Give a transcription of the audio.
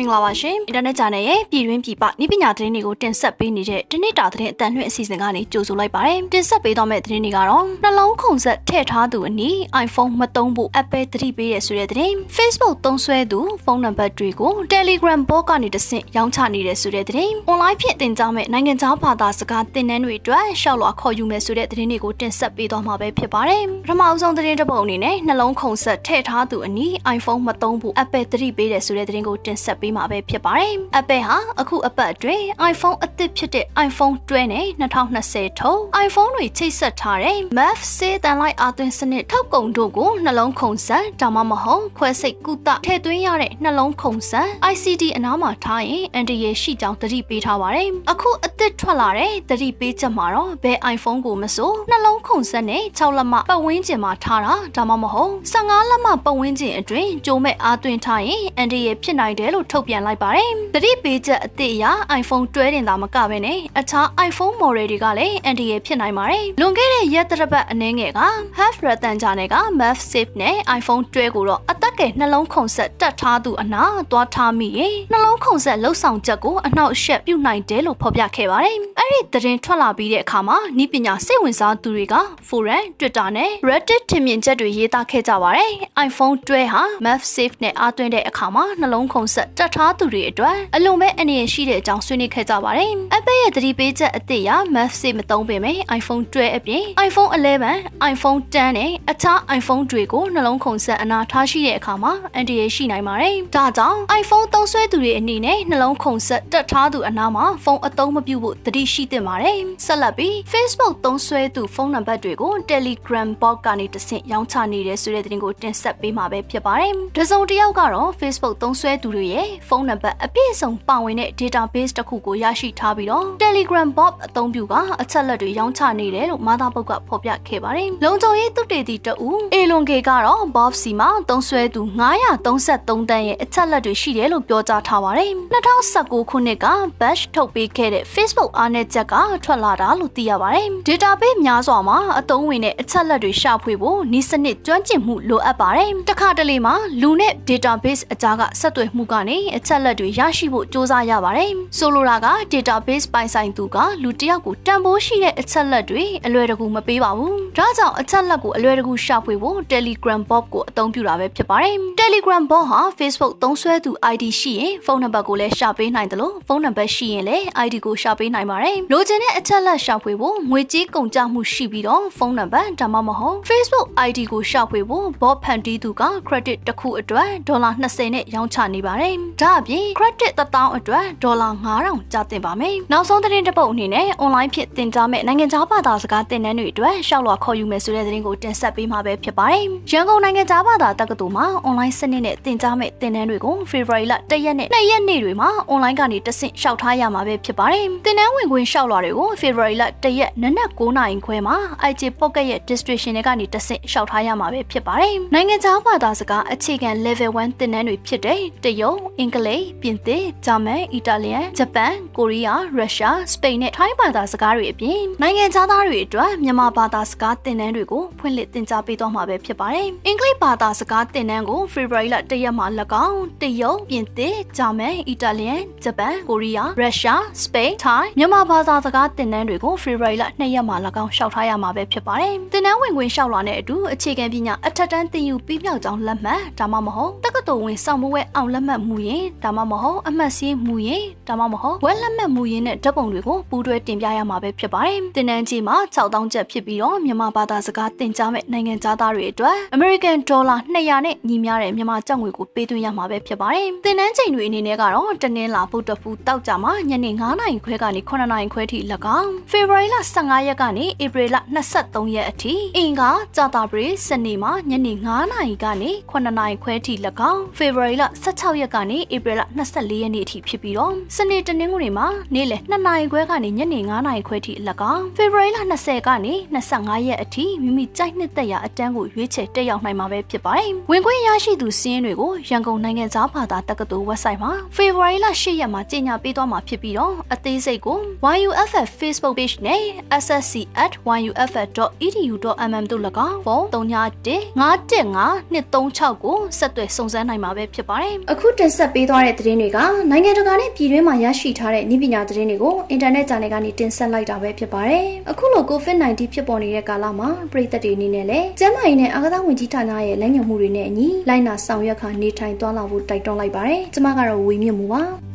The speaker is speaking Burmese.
မင်္ဂလာပါရှင်အင်တာနက် channel ရဲ့ပြည်တွင်းပြည်ပနည်းပညာသတင်းတွေကိုတင်ဆက်ပေးနေတဲ့တနေ့တာသတင်းအတန်လွှင့်အစီအစဉ်ကနေကြိုဆိုလိုက်ပါတယ်တင်ဆက်ပေးသွားမယ့်သတင်းတွေကတော့နှလုံးခုန်ဆက်ထည့်ထားသူအနီး iPhone မသုံးဖို့ Apple သတိပေးရဆိုတဲ့သတင်း Facebook သုံးစွဲသူဖုန်းနံပါတ်တွေကို Telegram bot ကနေတဆင့်ရောင်းချနေတဲ့ဆိုတဲ့သတင်း online ဖြင့်တင်ကြားမဲ့နိုင်ငံခြားဘာသာစကားသင်တန်းတွေအတွက်ရှောက်လွှာခေါ်ယူမယ်ဆိုတဲ့သတင်းတွေကိုတင်ဆက်ပေးသွားမှာပဲဖြစ်ပါတယ်ပထမအဆုံးသတင်းတစ်ပုဒ်အနေနဲ့နှလုံးခုန်ဆက်ထည့်ထားသူအနီး iPhone မသုံးဖို့ Apple သတိပေးတယ်ဆိုတဲ့သတင်းကိုတင်ဆက်ပေးမှာပဲဖြစ်ပါတယ်။ Apple ဟာအခုအပတ်အတွင်း iPhone အသစ်ဖြစ်တဲ့ iPhone 12နဲ့2020ထုတ် iPhone တွေချိတ်ဆက်ထားတဲ့ MAF စေးတန်လိုက်အာသွင်းစနစ်ထောက်ကုံတို့ကိုနှလုံးခုန်စံဒါမှမဟုတ်ခွဲစိတ်ကုသထည့်သွင်းရတဲ့နှလုံးခုန်စံ ICD အနားမှာထားရင်အန်တရရှိကြောင်းသတိပေးထားပါတယ်။အခုအသစ်ထွက်လာတဲ့သတိပေးချက်မှာတော့ဘယ် iPhone ကိုမဆိုနှလုံးခုန်စံနဲ့6လက်မပတ်ဝန်းကျင်မှာထားတာဒါမှမဟုတ်15လက်မပတ်ဝန်းကျင်အတွင်းကြိုးမဲ့အားသွင်းထားရင်အန်တရဖြစ်နိုင်တယ်လို့ထုတ်ပြန်လိုက်ပါတယ်။သတိပေးချက်အသစ်အရ iPhone 12တင်သာမကဘဲနဲ့အခြား iPhone model တွေကလည်းအန်တရဖြစ်နိုင်ပါတယ်။လွန်ခဲ့တဲ့ရက်သတ္တပတ်အနည်းငယ်က Half Ratan ဂျာနယ်က Math Safe နဲ့ iPhone 12ကိုတော့အသက်ကယ်နှလုံးခုန်ဆက်တက်ထားသူအနာသွားထားမိရင်နှလုံးခုန်ဆက်လှုပ်ဆောင်ချက်ကိုအနှောက်အယှက်ပြုနိုင်တယ်လို့ဖော်ပြခဲ့ပါတယ်။အဲ့ဒီသတင်းထွက်လာပြီးတဲ့အခါမှာဤပညာစိတ်ဝင်စားသူတွေက Forum, Twitter နဲ့ Reddit ထင်မြင်ချက်တွေရေးသားခဲ့ကြပါတယ်။ iPhone 12ဟာ Math Safe နဲ့အားသွင်းတဲ့အခါမှာနှလုံးခုန်ဆက်တက်ထားသူတွေအတွက်အလွန်ပဲအနေရရှိတဲ့အကြောင်းဆွေးနွေးခဲ့ကြပါတယ်။ Apple ရဲ့သတိပေးချက်အသစ်အရ Math Safe မသုံးပေမဲ့ iPhone 12အပြင် iPhone 11, iPhone 10နဲ့အခြား iPhone တွေကိုနှလုံးခုန်ဆက်အနာထားရှိတဲ့အခါမှာအန်တီရရှိနိုင်ပါတယ်။ဒါကြောင့် iPhone သုံးစွဲသူတွေအနေနဲ့နှလုံးခုန်ဆက်တက်ထားသူအနာမှာဖုန်းအသုံးမပြုဖို့သတိရှိသင့်ပါတယ်။ဆက်လက်ပြီး Facebook သုံးစွဲသူဖုန်းနံပါတ်တွေကို Telegram bot ကနေတဆင့်ရောင်းချနေတဲ့ဆိုတဲ့သတင်းကိုတင်ဆက်ပေးမှာပဲဖြစ်ပါတယ်။တစုံတစ်ယောက်ကတော့ Facebook သုံးစွဲသူတွေရဲ့ဖုန်းနံပါတ်အပြည့်အစုံပါဝင်တဲ့ database တစ်ခုကိုရရှိထားပြီးတော့ Telegram bot အသုံးပြုကအချက်လက်တွေရောင်းချနေတယ်လို့မာသာပုတ်ကဖော်ပြခဲ့ပါတယ်။လုံခြုံရေးသုတေသီတဦးအေလွန်ကေကတော့ Bob စီမှာသုံးစွဲသူ933တန်းရဲ့အချက်လက်တွေရှိတယ်လို့ပြောကြားထားပါတယ်။2019ခုနှစ်က Bash ထုတ်ပေးခဲ့တဲ့ Facebook အားနည်းချက်ကထွက်လာတာလို့သိရပါတယ်။ database များစွာမှာအသုံးဝင်တဲ့အချက်လက်တွေရှာဖွေဖို့ဤစနစ်ကျွမ်းကျင်မှုလိုအပ်ပါတယ်။တခါတလေမှာလူနဲ့ database အကြားကဆက်သွယ်မှုကနေအချက်လက်တွေရရှိဖို့စ조사ရပါတယ်။ဆိုလိုတာက database ပိုင်ဆိုင်သူကလူတစ်ယောက်ကိုတန်ဖိုးရှိတဲ့အချက်လက်တွေအလွယ်တကူမပေးပါဘူး။ဒါကြောင့်အချက်လက်ကိုအလွယ်တကူရှာဖွေဖို့ Telegram bot ကိုအသုံးပြုတာပဲဖြစ်ပါတယ်။ Telegram bot ဟာ Facebook သုံးစွဲသူ ID ရှိရင်ဖုန်းနံပါတ်ကိုလည်းရှာပေးနိုင်တယ်လို့ဖုန်းနံပါတ်ရှိရင်လည်း ID ကိုရှာပေးနိုင်ပါတယ်။လိုချင်တဲ့အချက်လက်ရှာဖွေဖို့ငွေကြေးကုန်ကျမှုရှိပြီးတော့ဖုန်းနံပါတ်ဒါမှမဟုတ် Facebook ID ကိုရှာဖွေဖို့ bot ဖန်တီးသူက credit တစ်ခုအတွက်ဒေါ်လာ20နဲ့ရောင်းချနေပါတယ်။ဒါအပြင် credit 1000အတွက်ဒေါ်လာ9000ကျသင့်ပါမယ်။နောက်ဆုံးသတင်းတစ်ပုဒ်အနေနဲ့ online ဖြစ်တင်ကြားမဲ့နိုင်ငံခြားဘာသာစကားသင်တန်းတွေအတွက်ရှောက်လွှာခေါ်ယူမယ်ဆိုတဲ့သတင်းကိုတင်ဆက်ပေးမှာပဲဖြစ်ပါတယ်။ရန်ကုန်နိုင်ငံခြားဘာသာတက္ကသိုလ်မှာ online စနစ်နဲ့တင်ကြားမဲ့သင်တန်းတွေကို February လ1ရက်နဲ့2ရက်နေ့တွေမှာ online ကနေတဆင့်ရှောက်ထားရမှာပဲဖြစ်ပါတယ်။သင်တန်းဝင်ခွင့်ရှောက်လွှာတွေကို February လ1ရက်နနက်9:00နာရီခွဲမှာ IG Pocket ရဲ့ distribution တွေကနေတဆင့်ရှောက်ထားရမှာပဲဖြစ်ပါတယ်။နိုင်ငံခြားဘာသာစကားအခြေခံ level 1သင်တန်းတွေဖြစ်တဲ့တရုတ်၊အင်္ဂလိပ်၊ပြင်သစ်၊ဂျာမန်၊အီတာလီယန်၊ဂျပန်၊ကိုရီးယား၊ရုရှား၊စပိန်နဲ့ထိုင်းဘာသာစကားတွေအပြင်နိုင်ငံခြားသားတွေအတွက်မြန်မာဘာသာစကားသင်တန်းတွေကိုဖွင့်လှစ်သင်ကြားပေးသွားမှာပဲဖြစ်ပါတယ်။အင်္ဂလိပ်ဘာသာစကားသင်တန်းကို February လ1ရက်မှာ၎င်းတရုတ်၊ပြင်သစ်၊ဂျာမန်၊အီတာလီယန်၊ဂျပန်၊ကိုရီးယား၊ရုရှား၊စပိန်၊ထိုင်းမြန်မာဘာသာစကားသင်တန်းတွေကို February လ2ရက်မှာ၎င်းရှောက်ထားရမှာပဲဖြစ်ပါတယ်။သင်တန်းဝင်ခွင့်ရှောက်လာတဲ့အတူအခြေခံပညာအထက်တန်းသင်ယူပြီးမြောက်ကြောင်းလက်မှတ်ဒါမှမဟုတ်တက္ကသိုလ်ဝင်စောင့်မှုဝဲအောင်လက်မှတ်မူရင်ဒါမှမဟုတ်အမှတ်စည်းမူရင်ဒါမှမဟုတ်ဝက်လက်မှတ်မူရင်နဲ့ဓာတ်ပုံတွေကိုပူးတွဲတင်ပြရမှာပဲဖြစ်ပါတယ်။သင်တန်းကြီးမှာ6000ကျပ်ဖြစ်ပြီးတော့မြန်မာဘာသာစကားသင်ကြားမဲ့နိုင်ငံသားသားတွေအတွက် American Dollar 200နဲ့ညီမျှတဲ့မြန်မာကျပ်ငွေကိုပေးသွင်းရမှာပဲဖြစ်ပါတယ်။သင်တန်းချိန်တွေအနေနဲ့ကတော့တနင်္လာဗုဒ္ဓဖူးတောက်ကြမှာညနေ9:00နာရီခွဲကနေ9:00နာရီခွဲထိ၎င်း February လ15ရက်ကနေ April လ23ရက်အထိအင်္ဂါကြာတာပရိစနေမှာညနေ9:00နာရီကနေ9:00နာရီခွဲထိ၎င်း February လ16ရက်ကနေ April လ24ရက်နေ့အထိဖြစ်ပြီးတော့စနေတနင်္ဂနွေမှာနေ့လယ်2နာရီခွဲကနေညနေ9:00နာရီခွဲထိ၎င်း February လ20ကနေ25ရက်အထိမိမိကြိုက်နှစ်သက်ရာအတန်းကိုရွေးချယ်တက်ရောက်နိုင်မှာပဲဖြစ်ပါတယ်။ဝင်ခွင့်ရရှိသူစီးရင်တွေကိုရန်ကုန်နိုင်ငံသားဘာသာတက္ကသိုလ် website မှာ February လ10ရက်မှာကြေညာပေးသွားမှာဖြစ်ပြီးတော့အသေးစိတ်ကို YUFF Facebook page နဲ့ ssc@yuff.edu.mm တို့၎င်းဖုန်း391 515 236ကိုဆက်သွယ်စုံစမ်းနိုင်မှာပဲဖြစ်ပါတယ်။အခုတင်ဆက်ဆက်ပေးသွားတဲ့သတင်းတွေကနိုင်ငံတကာနဲ့ပြည်တွင်းမှာရရှိထားတဲ့နည်းပညာသတင်းတွေကိုအင်တာနက် channel ကနေတင်ဆက်လိုက်တာပဲဖြစ်ပါတယ်။အခုလို COVID-19 ဖြစ်ပေါ်နေတဲ့ကာလမှာပြည်သက်တွေအနေနဲ့လည်းကျန်းမာရေးနဲ့အာကစားဝန်ကြီးဌာနရဲ့လမ်းညွှန်မှုတွေနဲ့အညီလိုက်နာဆောင်ရွက်ခါနေထိုင်သွားလာဖို့တိုက်တွန်းလိုက်ပါတယ်။ကျွန်မကတော့ဝေမြင့်မှုပါ။